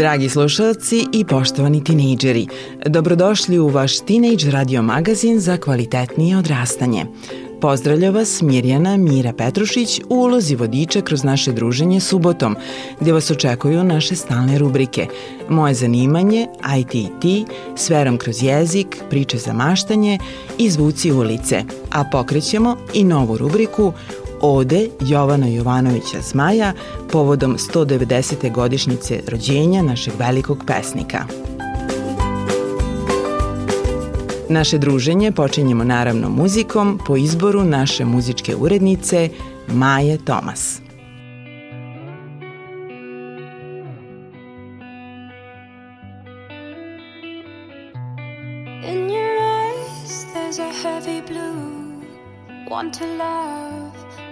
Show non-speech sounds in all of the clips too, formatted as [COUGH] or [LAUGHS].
Dragi slušalci i poštovani tinejdžeri, dobrodošli u vaš Teenage Radio magazin za kvalitetnije odrastanje. Pozdravlja vas Mirjana Mira Petrušić u ulozi vodiča kroz naše druženje subotom, gdje vas očekuju naše stalne rubrike Moje zanimanje, ITT, Sverom kroz jezik, Priče za maštanje i Zvuci ulice, a pokrećemo i novu rubriku ode Jovana Jovanovića Zmaja povodom 190. godišnjice rođenja našeg velikog pesnika. Naše druženje počinjemo naravno muzikom po izboru naše muzičke urednice Maje Tomas. In your eyes there's a heavy blue Want to love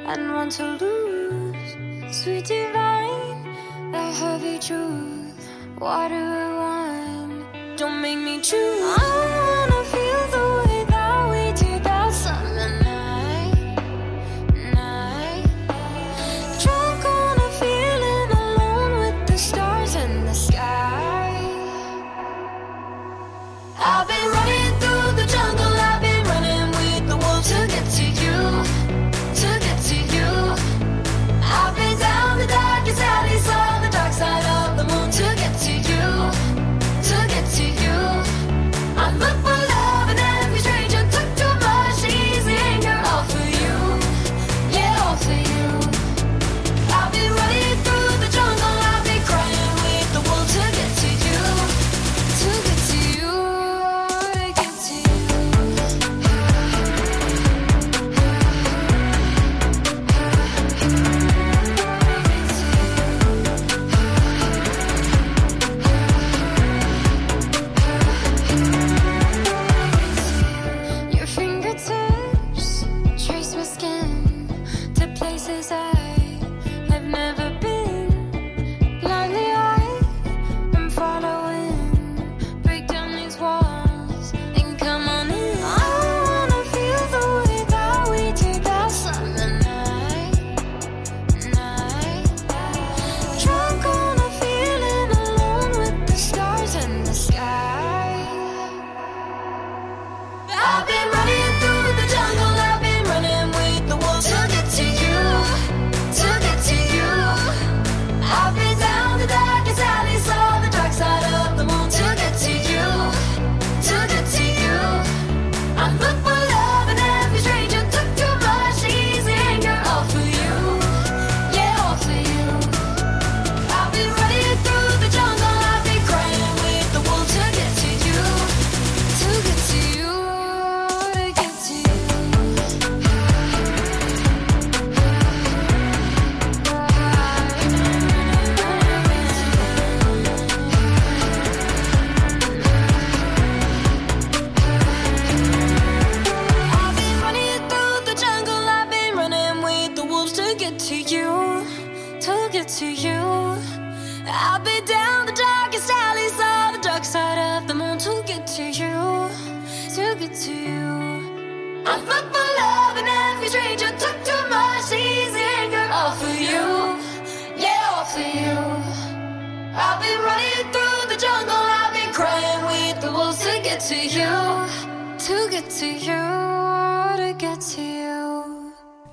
and want to lose. Sweet divine, the heavy truth, water wine. Don't make me choose.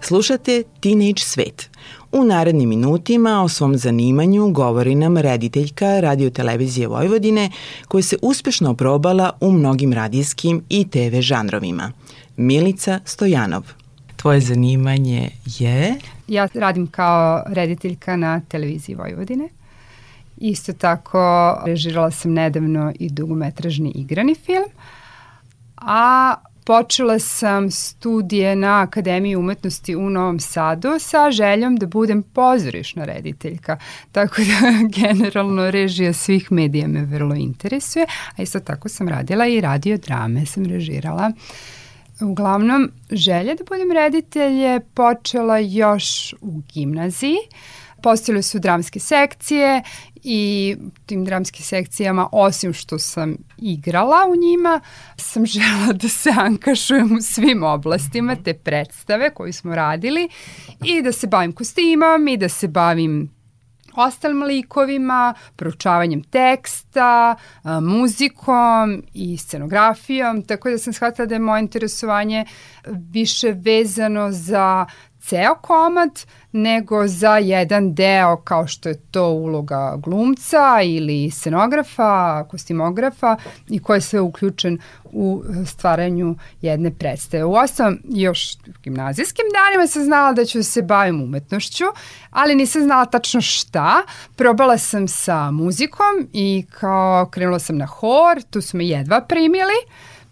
Slušate Teenage Svet. U narednim minutima o svom zanimanju govori nam rediteljka radiotelevizije Vojvodine koja se uspešno probala u mnogim radijskim i TV žanrovima. Milica Stojanov. Tvoje zanimanje je? Ja radim kao rediteljka na televiziji Vojvodine. Isto tako režirala sam nedavno i dugometražni igrani film. A počela sam studije na Akademiji umetnosti u Novom Sadu sa željom da budem pozorišna rediteljka. Tako da [LAUGHS] generalno režija svih medija me vrlo interesuje, a isto tako sam radila i radio drame sam režirala. Uglavnom, želja da budem reditelj je počela još u gimnaziji. Postojile su dramske sekcije i tim dramskim sekcijama, osim što sam igrala u njima, sam [LAUGHS] žela da se angažujem u svim oblastima te predstave koju smo radili i da se bavim kostimom i da se bavim ostalim likovima, proučavanjem teksta, muzikom i scenografijom, tako da sam shvatila da je moje interesovanje više vezano za ceo komad nego za jedan deo kao što je to uloga glumca ili scenografa, kostimografa i ko je sve uključen u stvaranju jedne predstave. U osnovom, još gimnazijskim danima sam znala da ću se bavim umetnošću, ali nisam znala tačno šta. Probala sam sa muzikom i kao krenula sam na hor, tu su me jedva primili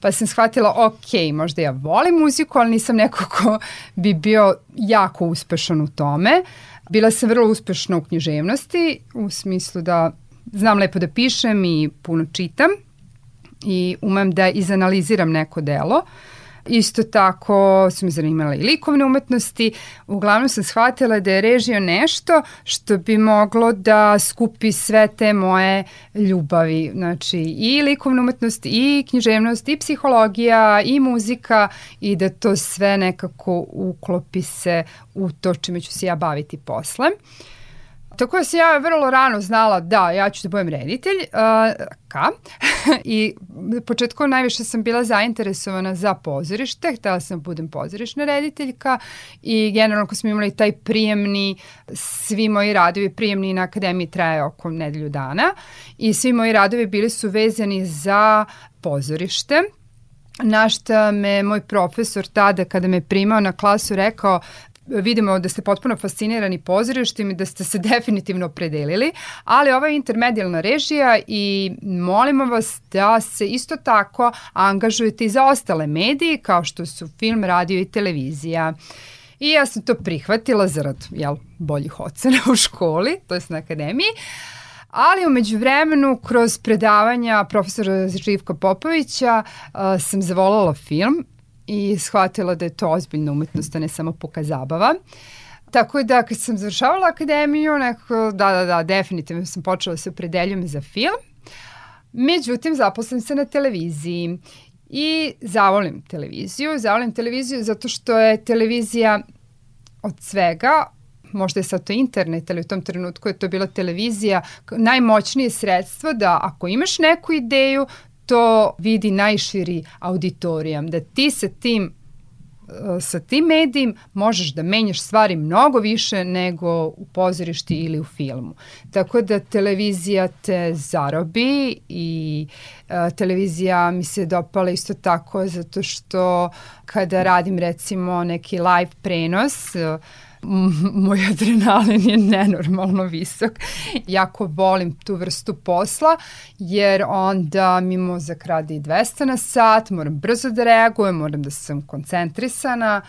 pa sam shvatila, ok, možda ja volim muziku, ali nisam neko ko bi bio jako uspešan u tome. Bila sam vrlo uspešna u književnosti, u smislu da znam lepo da pišem i puno čitam i umem da izanaliziram neko delo. Uh, Isto tako su me zanimale i likovne umetnosti. Uglavnom sam shvatila da je režio nešto što bi moglo da skupi sve te moje ljubavi. Znači i likovna umetnost, i književnost, i psihologija, i muzika i da to sve nekako uklopi se u to čime ću se ja baviti posle. Uh, Tako da sam ja vrlo rano znala da ja ću da budem reditelj, uh, ka, [LAUGHS] i početko najviše sam bila zainteresovana za pozorište, htela sam da budem pozorišna rediteljka i generalno ko smo imali taj prijemni, svi moji radovi prijemni na akademiji traje oko nedelju dana i svi moji radovi bili su vezani za pozorište, na šta me moj profesor tada kada me primao na klasu rekao vidimo da ste potpuno fascinirani pozorištim i da ste se [LAUGHS] definitivno predelili, ali ovo je intermedijalna režija i molimo vas da se isto tako angažujete i za ostale medije kao što su film, radio i televizija. I ja sam to prihvatila zarad jel, boljih ocena u školi, to je na akademiji, Ali umeđu vremenu, kroz predavanja profesora Živka Popovića, uh, sam zavolala film i shvatila da je to ozbiljna umetnost, a ne samo puka zabava. Tako da kad sam završavala akademiju, nekako, da, da, da, definitivno sam počela da se opredeljujem za film. Međutim, zaposlim se na televiziji i zavolim televiziju. Zavolim televiziju zato što je televizija od svega, možda je sad to internet, ali u tom trenutku je to bila televizija, najmoćnije sredstvo da ako imaš neku ideju, to vidi najširi auditorijam, da ti sa tim e, sa tim medijem možeš da menjaš stvari mnogo više nego u pozorišti ili u filmu. Tako da televizija te zarobi i uh, televizija mi se dopala isto tako zato što kada radim recimo neki live prenos [LAUGHS] moj adrenalin je nenormalno visok. Jako volim tu vrstu posla, jer onda mi mozak radi 200 na sat, moram brzo da reagujem, moram da sam koncentrisana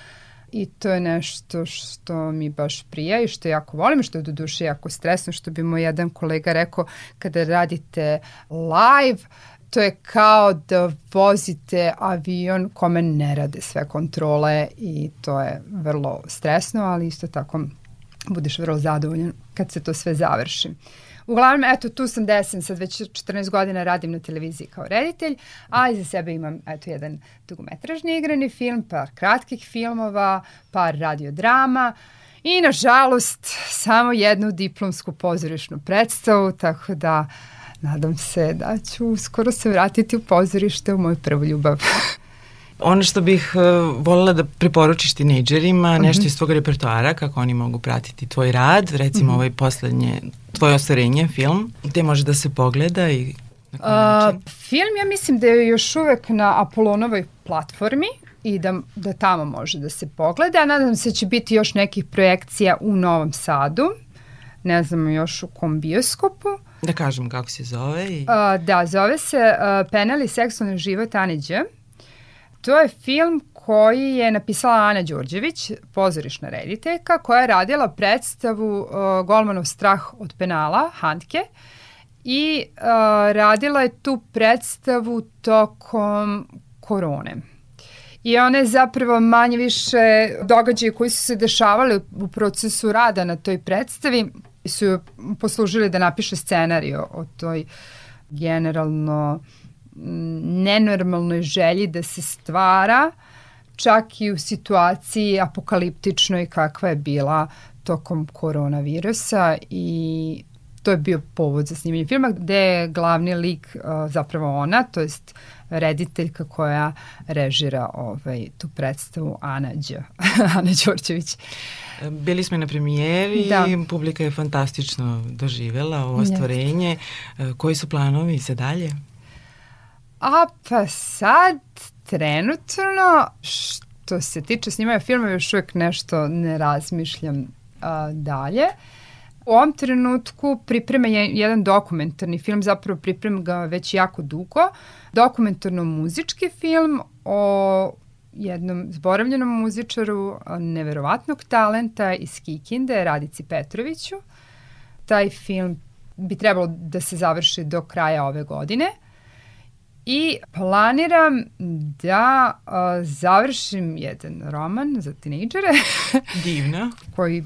i to je nešto što mi baš prija i što jako volim, što je do duše jako stresno, što bi moj jedan kolega rekao kada radite live, to je kao da vozite avion kome ne rade sve kontrole i to je vrlo stresno, ali isto tako budeš vrlo zadovoljan kad se to sve završi. Uglavnom, eto, tu sam desen, sad već 14 godina radim na televiziji kao reditelj, a iza sebe imam, eto, jedan dugometražni igrani film, par kratkih filmova, par radiodrama i, nažalost, samo jednu diplomsku pozorišnu predstavu, tako da Nadam se da ću uskoro se vratiti u pozorište u moju prvu ljubav. [LAUGHS] Ono što bih uh, voljela da preporučiš tinejdžerima, nešto iz tvog repertoara, kako oni mogu pratiti tvoj rad, recimo ovaj poslednje, tvoje ostvarenje, film, gde može da se pogleda i na način? film ja mislim da je još uvek na Apolonovoj platformi i da, da tamo može da se pogleda. A Nadam se da će biti još nekih projekcija u Novom Sadu. Ne znam još u kom bioskopu. Da kažem kako se zove i... A, da, zove se uh, Penel i seksualni život Ane Đ. To je film koji je napisala Ana Đorđević, pozorišna rediteljka, koja je radila predstavu uh, Golmanov strah od penala, Handke, i uh, radila je tu predstavu tokom korone. I ona je zapravo manje više događaje koji su se dešavali u procesu rada na toj predstavi su poslužili da napiše scenariju o toj generalno mm, nenormalnoj želji da se stvara čak i u situaciji apokaliptičnoj kakva je bila tokom koronavirusa i to je bio povod za snimanje filma gde je glavni lik uh, zapravo ona, to jest rediteljka koja režira ovaj, tu predstavu Ana Đ. [LAUGHS] Ana Đorđević. Bili smo na premijeri, Da. publika je fantastično doživela ovo ostvarenje. E, Koji su planovi za dalje? A pa sad, trenutno, što se tiče snimanja filma, još uvijek nešto ne razmišljam a, dalje. U ovom trenutku priprema je jedan dokumentarni film, zapravo pripremam ga već jako dugo, dokumentarno-muzički film o jednom zboravljenom muzičaru neverovatnog talenta iz Kikinde, Radici Petroviću. Taj film bi trebalo da se završi do kraja ove godine i planiram da a, završim jedan roman za tinejdžere Divno. [LAUGHS] koji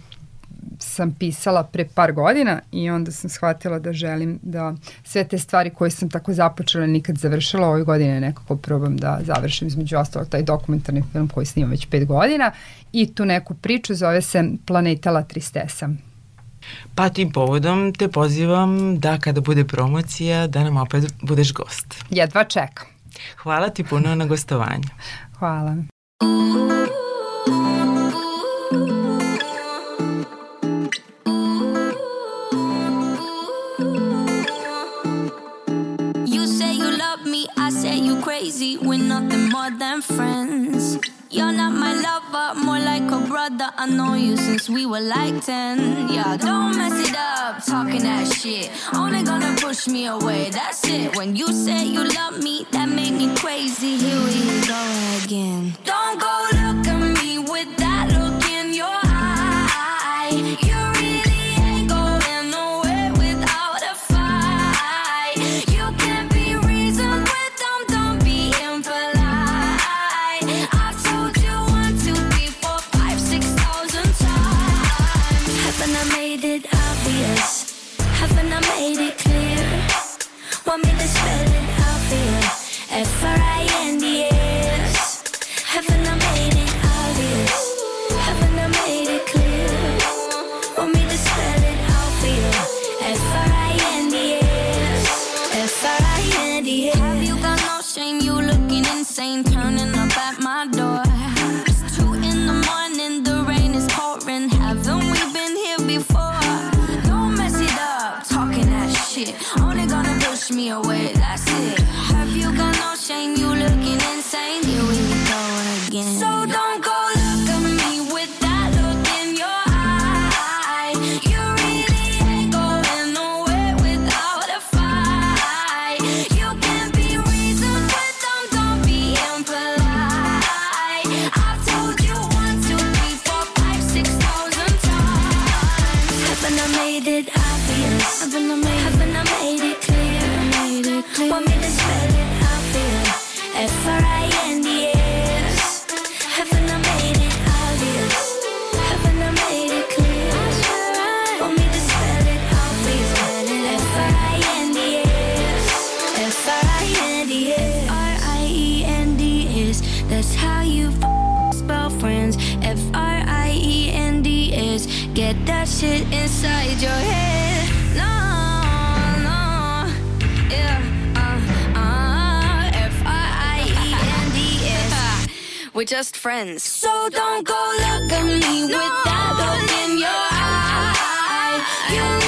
sam pisala pre par godina i onda sam shvatila da želim da sve te stvari koje sam tako započela nikad završila ove godine nekako probam da završim između ostalog taj dokumentarni film koji snimam već pet godina i tu neku priču zove se Planeta La Tristesa. Pa tim povodom te pozivam da kada bude promocija da nam opet budeš gost. Jedva čekam. Hvala ti puno na gostovanju. Hvala. Than friends. You're not my lover, more like a brother. I know you since we were like 10. Yeah, don't mess it up, talking that shit. Only gonna push me away, that's it. When you say you love me, that made me crazy. Here we go again. Don't go look That's how you f- spell friends. F R I E N D S. Get that shit inside your head. No, no, yeah. Uh, uh, F R I E N D S. We're just friends. So don't go look at me with that look in your eye. You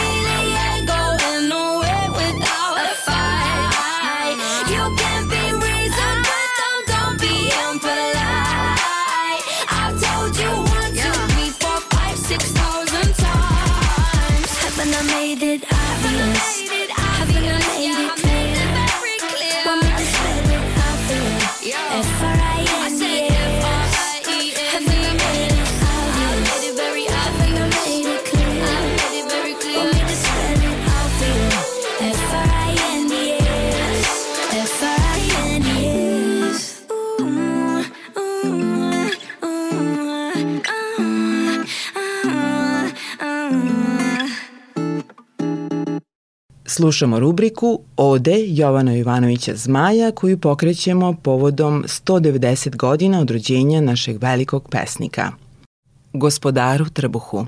Slušamo rubriku Ode Jovana Jovanovića Zmaja koju pokrećemo povodom 190 godina od rođenja našeg velikog pesnika. Gospodaru Trbuhu.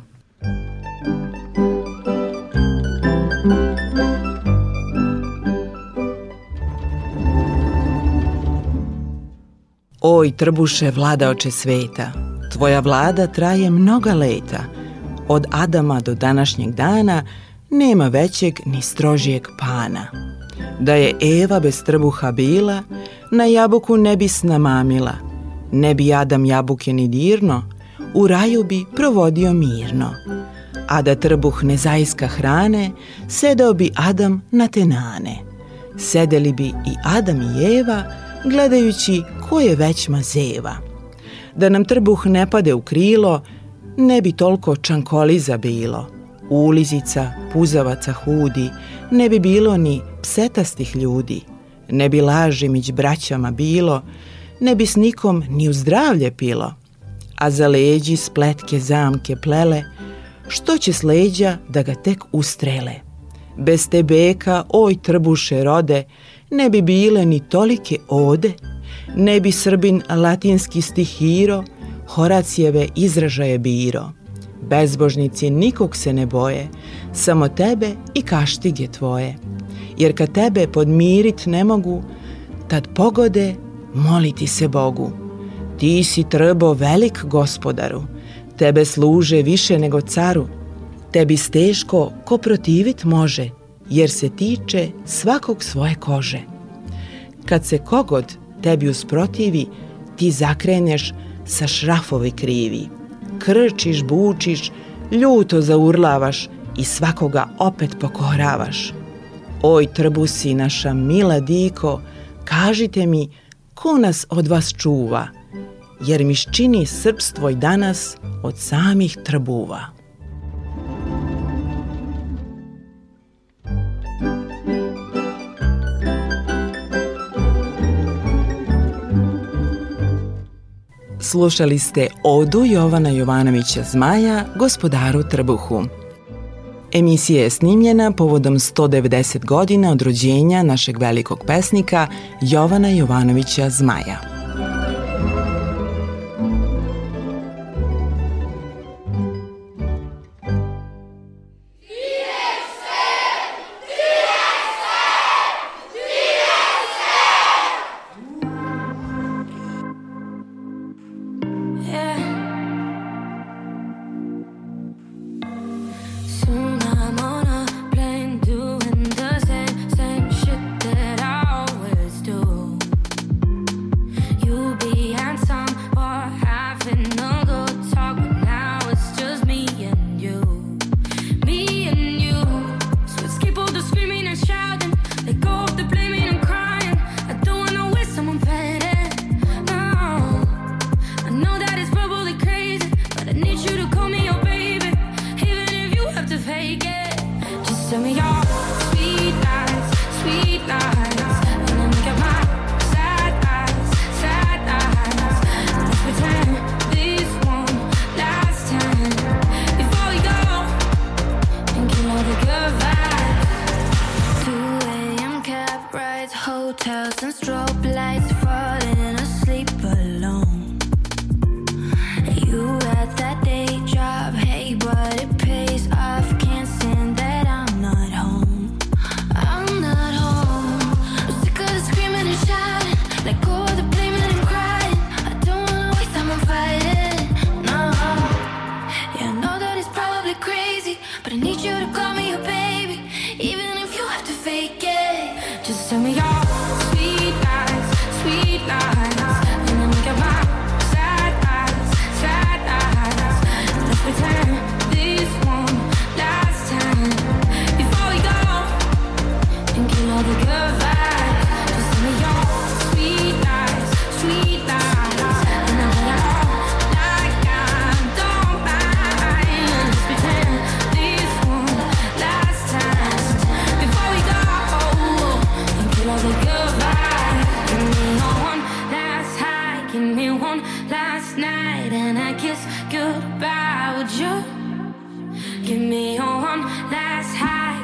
Oj, Trbuše, vladaoče sveta, tvoja vlada traje mnoga leta. Od Adama do današnjeg dana nema većeg ni strožijeg pana. Da je Eva bez trbuha bila, na jabuku ne bi snamamila. Ne bi Adam jabuke ni dirno, u raju bi provodio mirno. A da trbuh ne zaiska hrane, sedao bi Adam na tenane. Sedeli bi i Adam i Eva, gledajući ko je već mazeva. Da nam trbuh ne pade u krilo, ne bi toliko čankoliza bilo. Ulizica, puzavaca hudi, ne bi bilo ni psetastih ljudi. Ne bi laži među braćama bilo, ne bi s nikom ni u zdravlje pilo. A za leđi spletke zamke plele, što će s leđa da ga tek ustrele. Bez te beka, oj trbuše rode, ne bi bile ni tolike ode, ne bi Srbin latinski stihiro, Horacijeve izražaje biro. Bezbožnici nikog se ne boje, samo tebe i kaštige tvoje. Jer kad tebe podmirit ne mogu, tad pogode moliti se Bogu. Ti si trbo velik gospodaru, tebe služe više nego caru. Tebi steško ko protivit može, jer se tiče svakog svoje kože. Kad se kogod tebi usprotivi, ti zakreneš sa šrafovi krivi. Krčiš, bučiš, ljuto zaurlavaš i svakoga opet pokoravaš. Oj, trbusi naša mila diko, kažite mi ko nas od vas čuva, jer mi čini srpstvo i danas od samih trbuva. Slušali ste Odu Jovana Jovanovića Zmaja, gospodaru Trbuhu. Emisija je snimljena povodom 190 godina od rođenja našeg velikog pesnika Jovana Jovanovića Zmaja.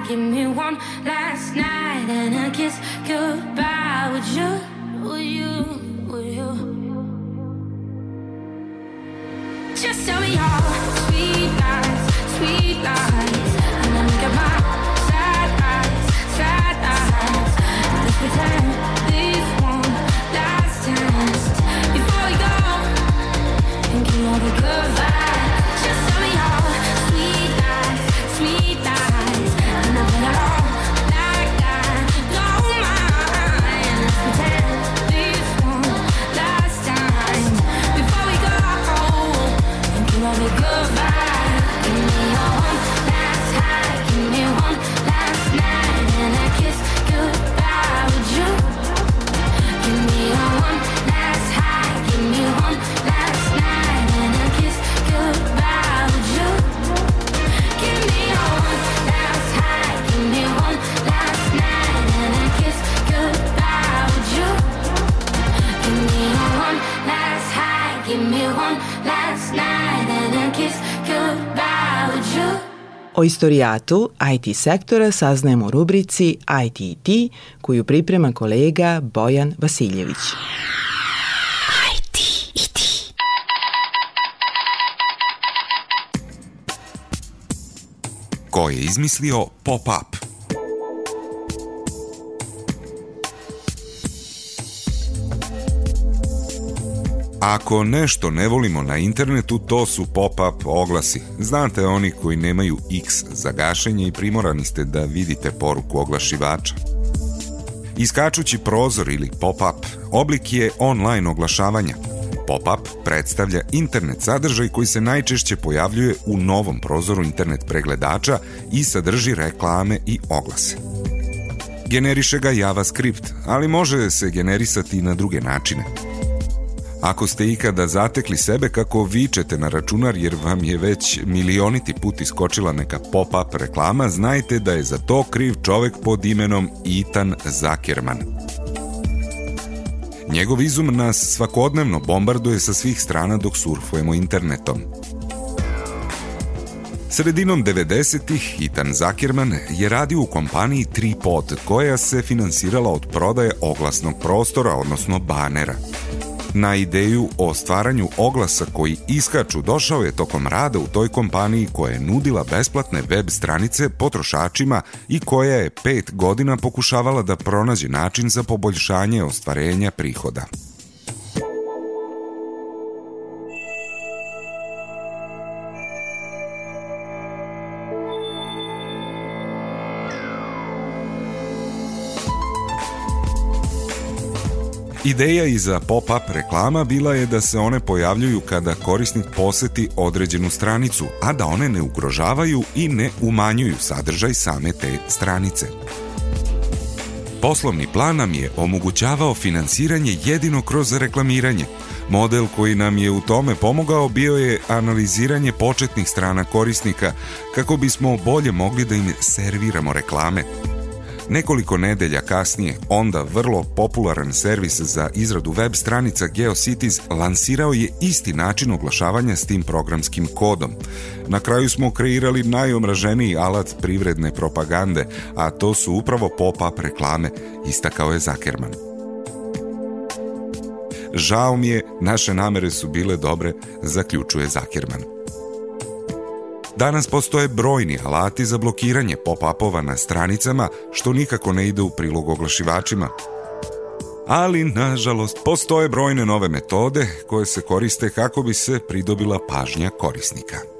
Give me one last night, and a kiss goodbye. Would you? Would you? Would you? Just tell me your sweet lies, sweet lies, and then look at my sad eyes, sad eyes. Let's pretend this one last time before we go and kill all the good vibes. Just tell me your O istorijatu IT sektora saznajemo u rubrici ITT koju priprema kolega Bojan Vasiljević. Ko je izmislio pop-up? Ako nešto ne volimo na internetu, to su pop-up oglasi. Znate oni koji nemaju X za gašenje i primorani ste da vidite poruku oglašivača. Iskačući prozor ili pop-up oblik je online oglašavanja. Pop-up predstavlja internet sadržaj koji se najčešće pojavljuje u novom prozoru internet pregledača i sadrži reklame i oglase. Generiše ga JavaScript, ali može se generisati i na druge načine. Ako ste ikada zatekli sebe kako vičete na računar jer vam je već milioniti put iskočila neka pop-up reklama, znajte da je za to kriv čovek pod imenom Ethan Zuckerman. Njegov izum nas svakodnevno bombarduje sa svih strana dok surfujemo internetom. Sredinom 90-ih Ethan Zuckerman je radio u kompaniji Tripod koja se finansirala od prodaje oglasnog prostora, odnosno banera. Na ideju o stvaranju oglasa koji iskaču došao je tokom rada u toj kompaniji koja je nudila besplatne web stranice potrošačima i koja je pet godina pokušavala da pronađe način za poboljšanje ostvarenja prihoda. Ideja iza pop-up reklama bila je da se one pojavljuju kada korisnik poseti određenu stranicu, a da one ne ugrožavaju i ne umanjuju sadržaj same te stranice. Poslovni plan nam je omogućavao finansiranje jedino kroz reklamiranje. Model koji nam je u tome pomogao bio je analiziranje početnih strana korisnika kako bismo bolje mogli da im serviramo reklame. Nekoliko nedelja kasnije, onda vrlo popularan servis za izradu web stranica GeoCities lansirao je isti način oglašavanja s tim programskim kodom. Na kraju smo kreirali najomraženiji alat privredne propagande, a to su upravo pop-up reklame, istakao je Zuckerman. Žao mi je, naše namere su bile dobre, zaključuje Zuckerman. Danas postoje brojni alati za blokiranje pop-upova na stranicama, što nikako ne ide u prilog oglašivačima. Ali, nažalost, postoje brojne nove metode koje se koriste kako bi se pridobila pažnja korisnika.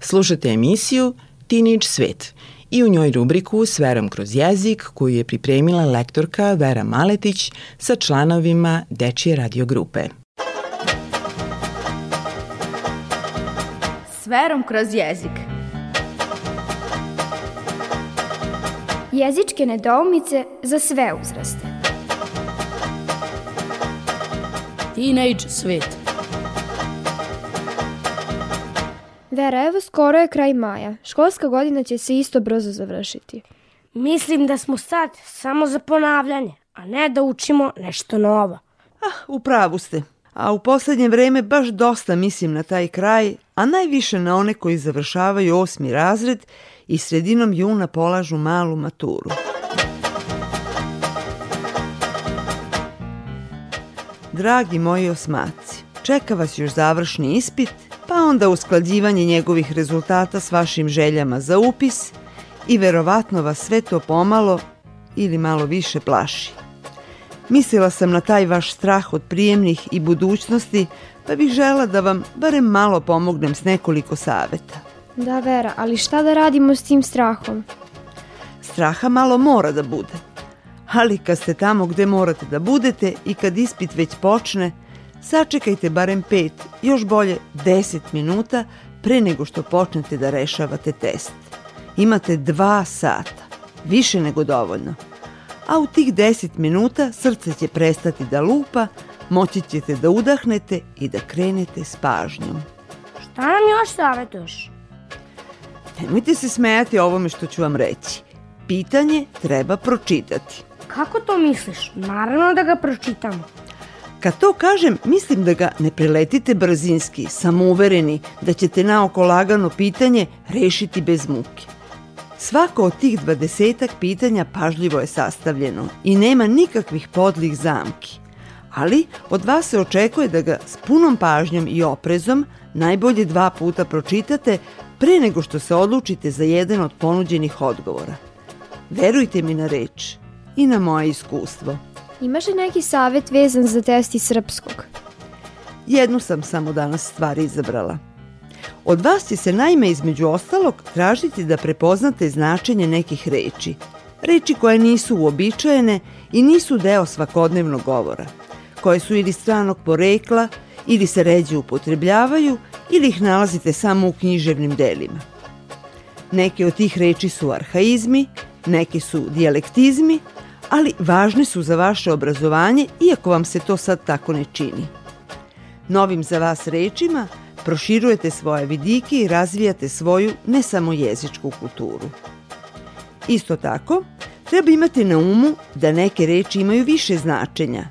Slušate emisiju Teenage Svet – i u njoj rubriku S verom kroz jezik koju je pripremila lektorka Vera Maletić sa članovima Dečije radiogrupe. S verom kroz jezik. Jezičke nedoumice za sve uzraste. Teenage svet. Vera, evo skoro je kraj maja. Školska godina će se isto brzo završiti. Mislim da smo sad samo za ponavljanje, a ne da učimo nešto novo. Ah, u pravu ste. A u poslednje vreme baš dosta mislim na taj kraj, a najviše na one koji završavaju osmi razred i sredinom juna polažu malu maturu. Dragi moji osmaci, čeka vas još završni ispit, pa onda usklađivanje njegovih rezultata s vašim željama za upis i verovatno vas sve to pomalo ili malo više plaši. Mislila sam na taj vaš strah od prijemnih i budućnosti, pa bih žela da vam barem malo pomognem s nekoliko saveta. Da, Vera, ali šta da radimo s tim strahom? Straha malo mora da bude. Ali kad ste tamo gde morate da budete i kad ispit već počne, sačekajte barem 5, još bolje 10 minuta pre nego što počnete da rešavate test. Imate 2 sata, više nego dovoljno. A u tih 10 minuta srce će prestati da lupa, moći ćete da udahnete i da krenete s pažnjom. Šta nam još savjetuješ? Nemojte se smejati ovome što ću vam reći. Pitanje treba pročitati. Kako to misliš? Naravno da ga pročitamo. Kad to kažem, mislim da ga ne preletite brzinski, samouvereni da ćete naoko lagano pitanje rešiti bez muke. Svako od tih dvadesetak pitanja pažljivo je sastavljeno i nema nikakvih podlih zamki. Ali od vas se očekuje da ga s punom pažnjom i oprezom najbolje dva puta pročitate pre nego što se odlučite za jedan od ponuđenih odgovora. Verujte mi na reč i na moje iskustvo. Imaš li neki savet vezan za test iz srpskog? Jednu sam samo danas stvar izabrala. Od vas će se naime između ostalog tražiti da prepoznate značenje nekih reči. Reči koje nisu uobičajene i nisu deo svakodnevnog govora, koje su ili stranog porekla, ili se ređe upotrebljavaju, ili ih nalazite samo u književnim delima. Neke od tih reči su arhaizmi, neke su dijalektizmi, ali važne su za vaše obrazovanje iako vam se to sad tako ne čini. Novim za vas rečima proširujete svoje vidike i razvijate svoju ne samo jezičku kulturu. Isto tako, treba imati na umu da neke reči imaju više značenja,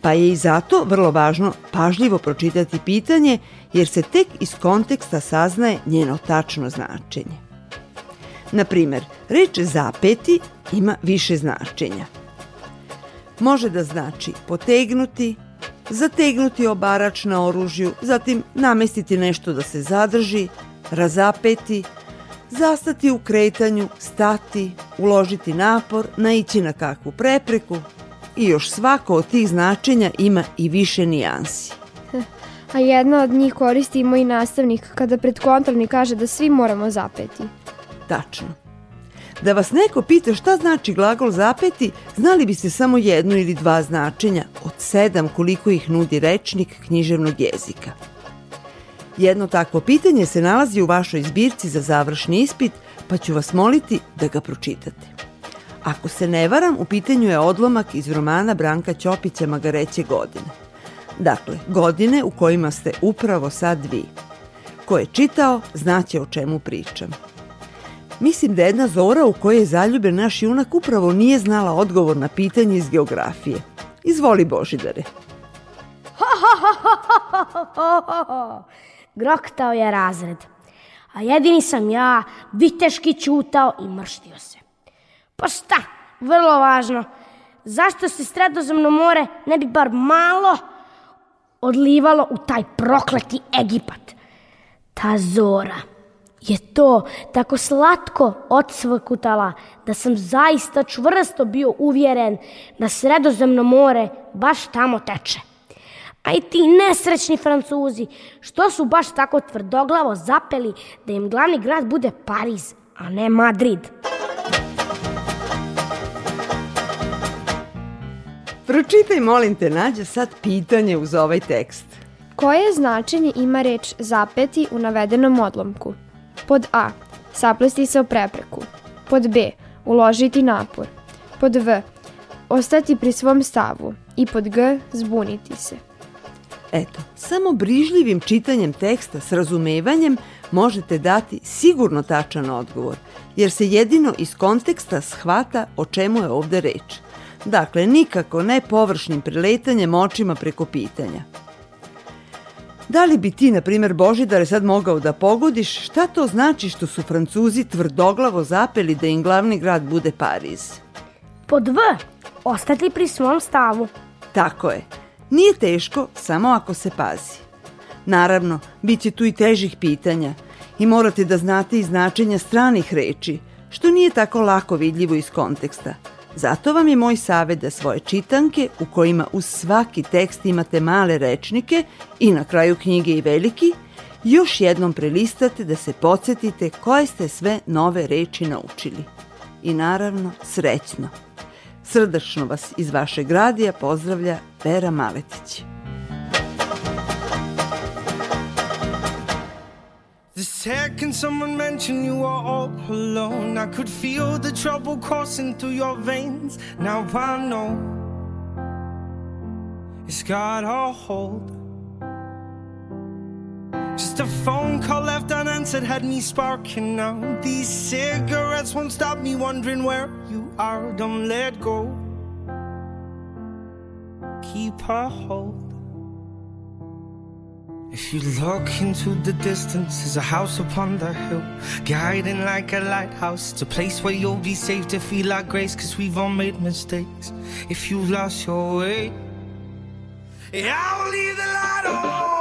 pa je i zato vrlo važno pažljivo pročitati pitanje jer se tek iz konteksta saznaje njeno tačno značenje. Na primer, reč zapeti ima više značenja. Može da znači potegnuti, zategnuti obarač na oružju, zatim namestiti nešto da se zadrži, razapeti, zastati u kretanju, stati, uložiti napor, naići na kakvu prepreku i još svako od tih značenja ima i više nijansi. [LAUGHS] A jedna od njih koristi i moj nastavnik kada pred kontrolni kaže da svi moramo zapeti. Tačno. Da vas neko pita šta znači glagol zapeti, znali biste samo jedno ili dva značenja od sedam koliko ih nudi rečnik književnog jezika. Jedno takvo pitanje se nalazi u vašoj zbirci za završni ispit, pa ću vas moliti da ga pročitate. Ako se ne varam, u pitanju je odlomak iz romana Branka Ćopića Magareće godine. Dakle, godine u kojima ste upravo sad vi. Ko je čitao, znaće o čemu pričam. Mislim da jedna zora u kojoj je zaljubljen naš junak upravo nije znala odgovor na pitanje iz geografije. Izvoli Božidare. Groktao je razred. A jedini sam ja, viteški ćutao i mrštio se. Pa šta, vrlo važno. Zašto se sredozemno more ne bi bar malo odlivalo u taj prokleti Egipat? Ta zora je to tako slatko odsvakutala da sam zaista čvrsto bio uvjeren da sredozemno more baš tamo teče. A i ti nesrećni Francuzi, što su baš tako tvrdoglavo zapeli da im glavni grad bude Pariz, a ne Madrid? Pročitaj, molim te, Nađa, sad pitanje uz ovaj tekst. Koje značenje ima reč zapeti u navedenom odlomku? Pod A. Saplesti se o prepreku. Pod B. Uložiti napor. Pod V. Ostati pri svom stavu. I pod G. Zbuniti se. Eto, samo brižljivim čitanjem teksta s razumevanjem možete dati sigurno tačan odgovor, jer se jedino iz konteksta shvata o čemu je ovde reč. Dakle, nikako ne površnim preletanjem očima preko pitanja. Da li bi ti, na primer, Božidare, sad mogao da pogodiš šta to znači što su Francuzi tvrdoglavo zapeli da im glavni grad bude Pariz? Pod V. Ostati pri svom stavu. Tako je. Nije teško, samo ako se pazi. Naravno, bit će tu i težih pitanja i morate da znate i značenja stranih reči, što nije tako lako vidljivo iz konteksta. Zato vam je moj savet da svoje čitanke, u kojima uz svaki tekst imate male rečnike i na kraju knjige i veliki, još jednom prelistate da se podsjetite koje ste sve nove reči naučili. I naravno, srećno! Srdačno vas iz vašeg radija pozdravlja Vera Maletić. The second someone mentioned you were all alone, I could feel the trouble coursing through your veins. Now I know it's got a hold. Just a phone call left unanswered had me sparking now. These cigarettes won't stop me wondering where you are. Don't let go. Keep a hold. If you look into the distance, there's a house upon the hill, guiding like a lighthouse. It's a place where you'll be safe to feel like grace, cause we've all made mistakes. If you've lost your way, yeah, I will leave the light on.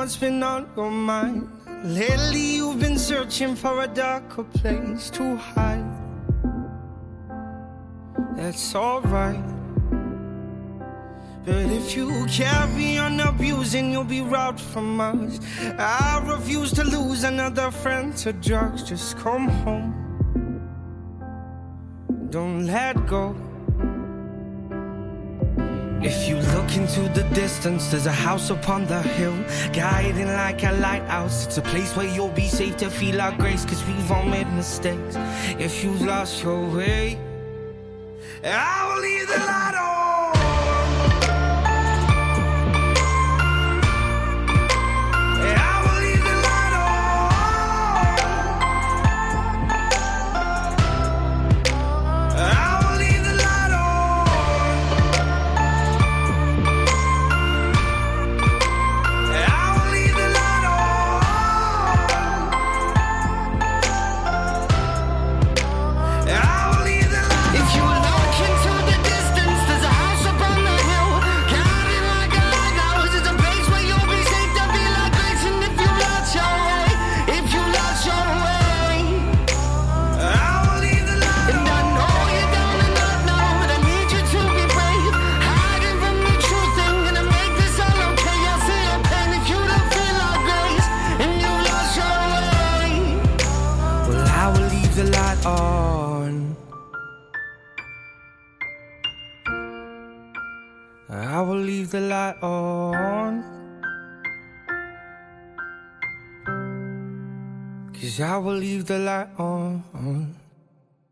What's been on your mind. Lately, you've been searching for a darker place to hide. That's alright. But if you carry on abusing, you'll be robbed from us. I refuse to lose another friend to drugs. Just come home. Don't let go. If you look into the distance, there's a house upon the hill, guiding like a lighthouse. It's a place where you'll be safe to feel our grace, cause we've all made mistakes. If you've lost your way, I will leave the light on.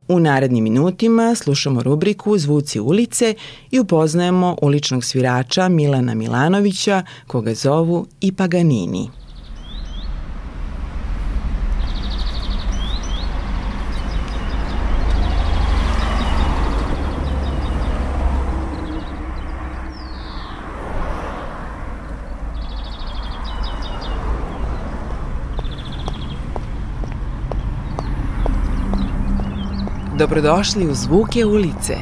U narednim minutima slušamo rubriku Zvuci ulice i upoznajemo uličnog svirača Milana Milanovića, koga zovu i Paganini. Dobrodošli u Zvuke ulice.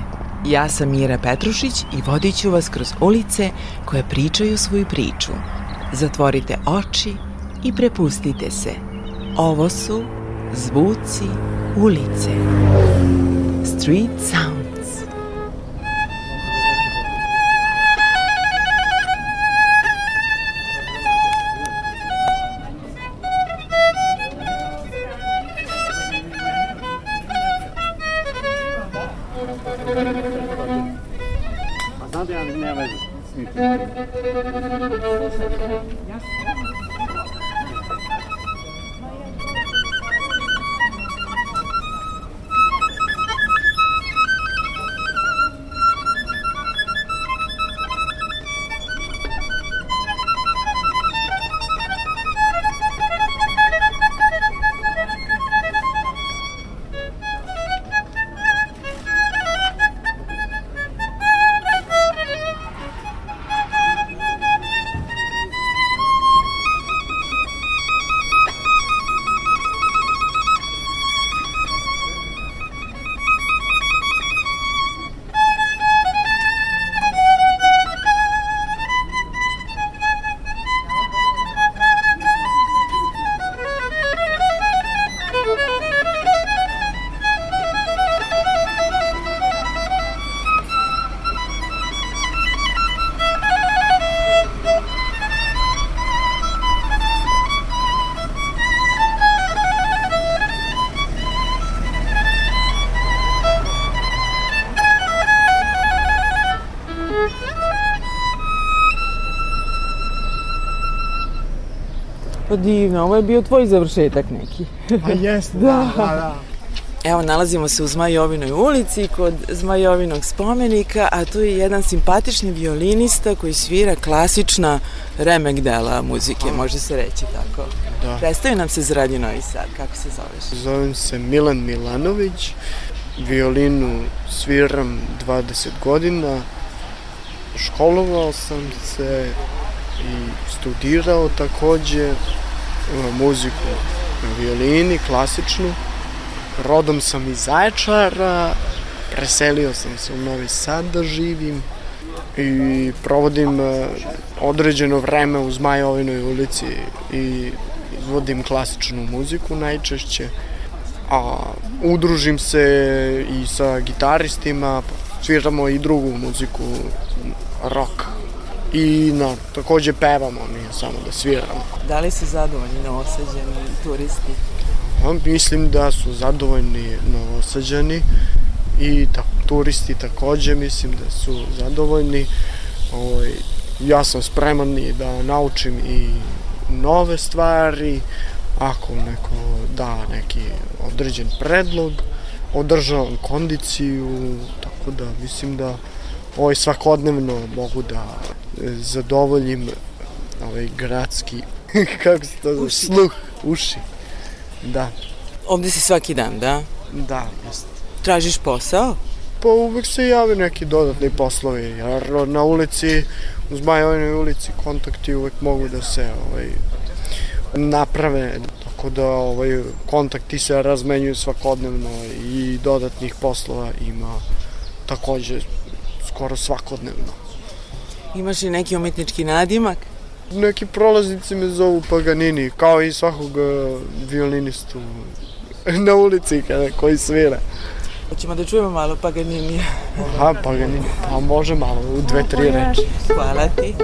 Ja sam Mira Petrušić i vodit ću vas kroz ulice koje pričaju svoju priču. Zatvorite oči i prepustite se. Ovo su Zvuci ulice. Street Sounds. Divno, ovo je bio tvoj završetak neki. [LAUGHS] Pa jeste, da, da, da. Evo, nalazimo se u Zmajovinoj ulici kod Zmajovinog spomenika, a tu je jedan simpatični violinista koji svira klasična remek dela muzike, može se reći tako. Da. Predstavi nam se za Radio Novi Sad, kako se zoveš? Zovem se Milan Milanović, violinu sviram 20 godina, školovao sam se i studirao takođe muziku na violini, klasičnu. Rodom sam iz Zaječara, preselio sam se u Novi Sad da živim i provodim e, određeno vreme u Zmajovinoj ulici i izvodim klasičnu muziku najčešće a udružim se i sa gitaristima, sviramo i drugu muziku, rock. I na, takođe pevamo, nije samo da sviramo. Da li su zadovoljni novosađeni turisti? A, mislim da su zadovoljni novosađani i ta, turisti takođe mislim da su zadovoljni. Ovaj, ja sam spreman i da naučim i nove stvari, ako neko da neki određen predlog, održavam kondiciju, tako da mislim da ovaj svakodnevno mogu da zadovoljim ovaj gradski, [LAUGHS] kako se to zove, sluh, uši. Da, Ovde si svaki dan, da? da, jeste. Tražiš posao? Pa uvek se jave neki dodatni poslovi, jer na ulici, uz Majovinoj ulici kontakti uvek mogu da se ovaj, naprave, tako da ovaj, kontakti se razmenjuju svakodnevno i dodatnih poslova ima takođe skoro svakodnevno. Imaš i neki umetnički nadimak? Neki prolaznici me zovu Paganini, kao i svakog eh, violinistu [LAUGHS] na ulici kada, koji svira. Hoćemo da čujemo malo Paganinija. Aha, Paganini, pa može malo, u dve, tri reči. Hvala ti.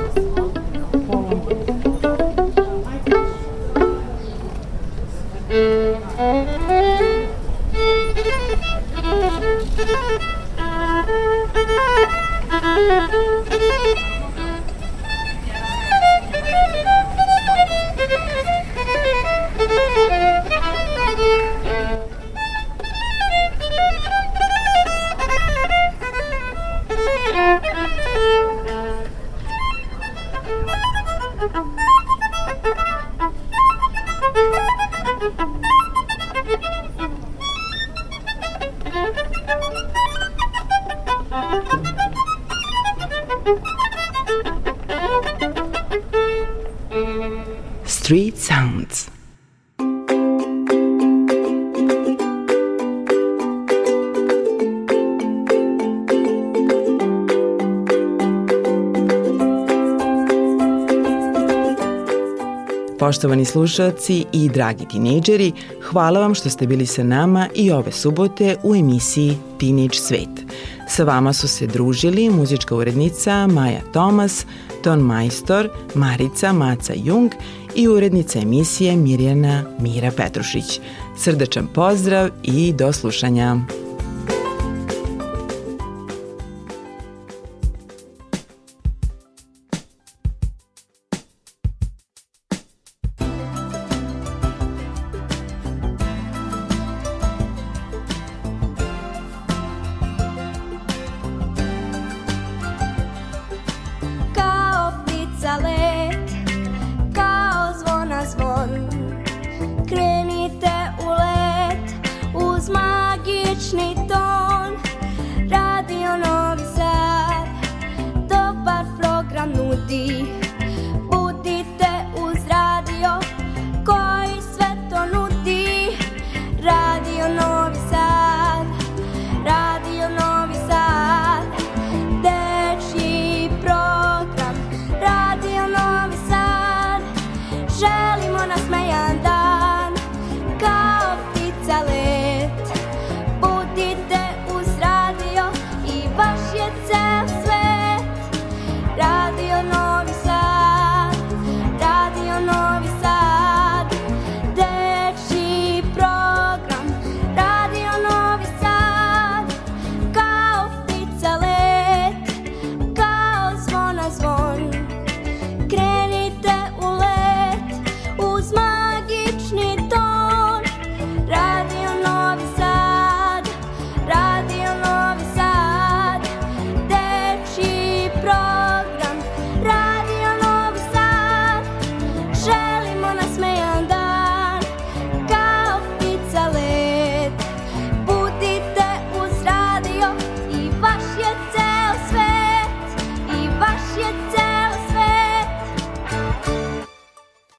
Street Poštovani slušalci i dragi tinejdžeri, hvala vam što ste bili sa nama i ove subote u emisiji Teenage Svet. Sa vama su se družili muzička urednica Maja Tomas, ton majstor Marica Maca Jung i urednica emisije Mirjana Mira Petrušić. Srdačan pozdrav i do slušanja.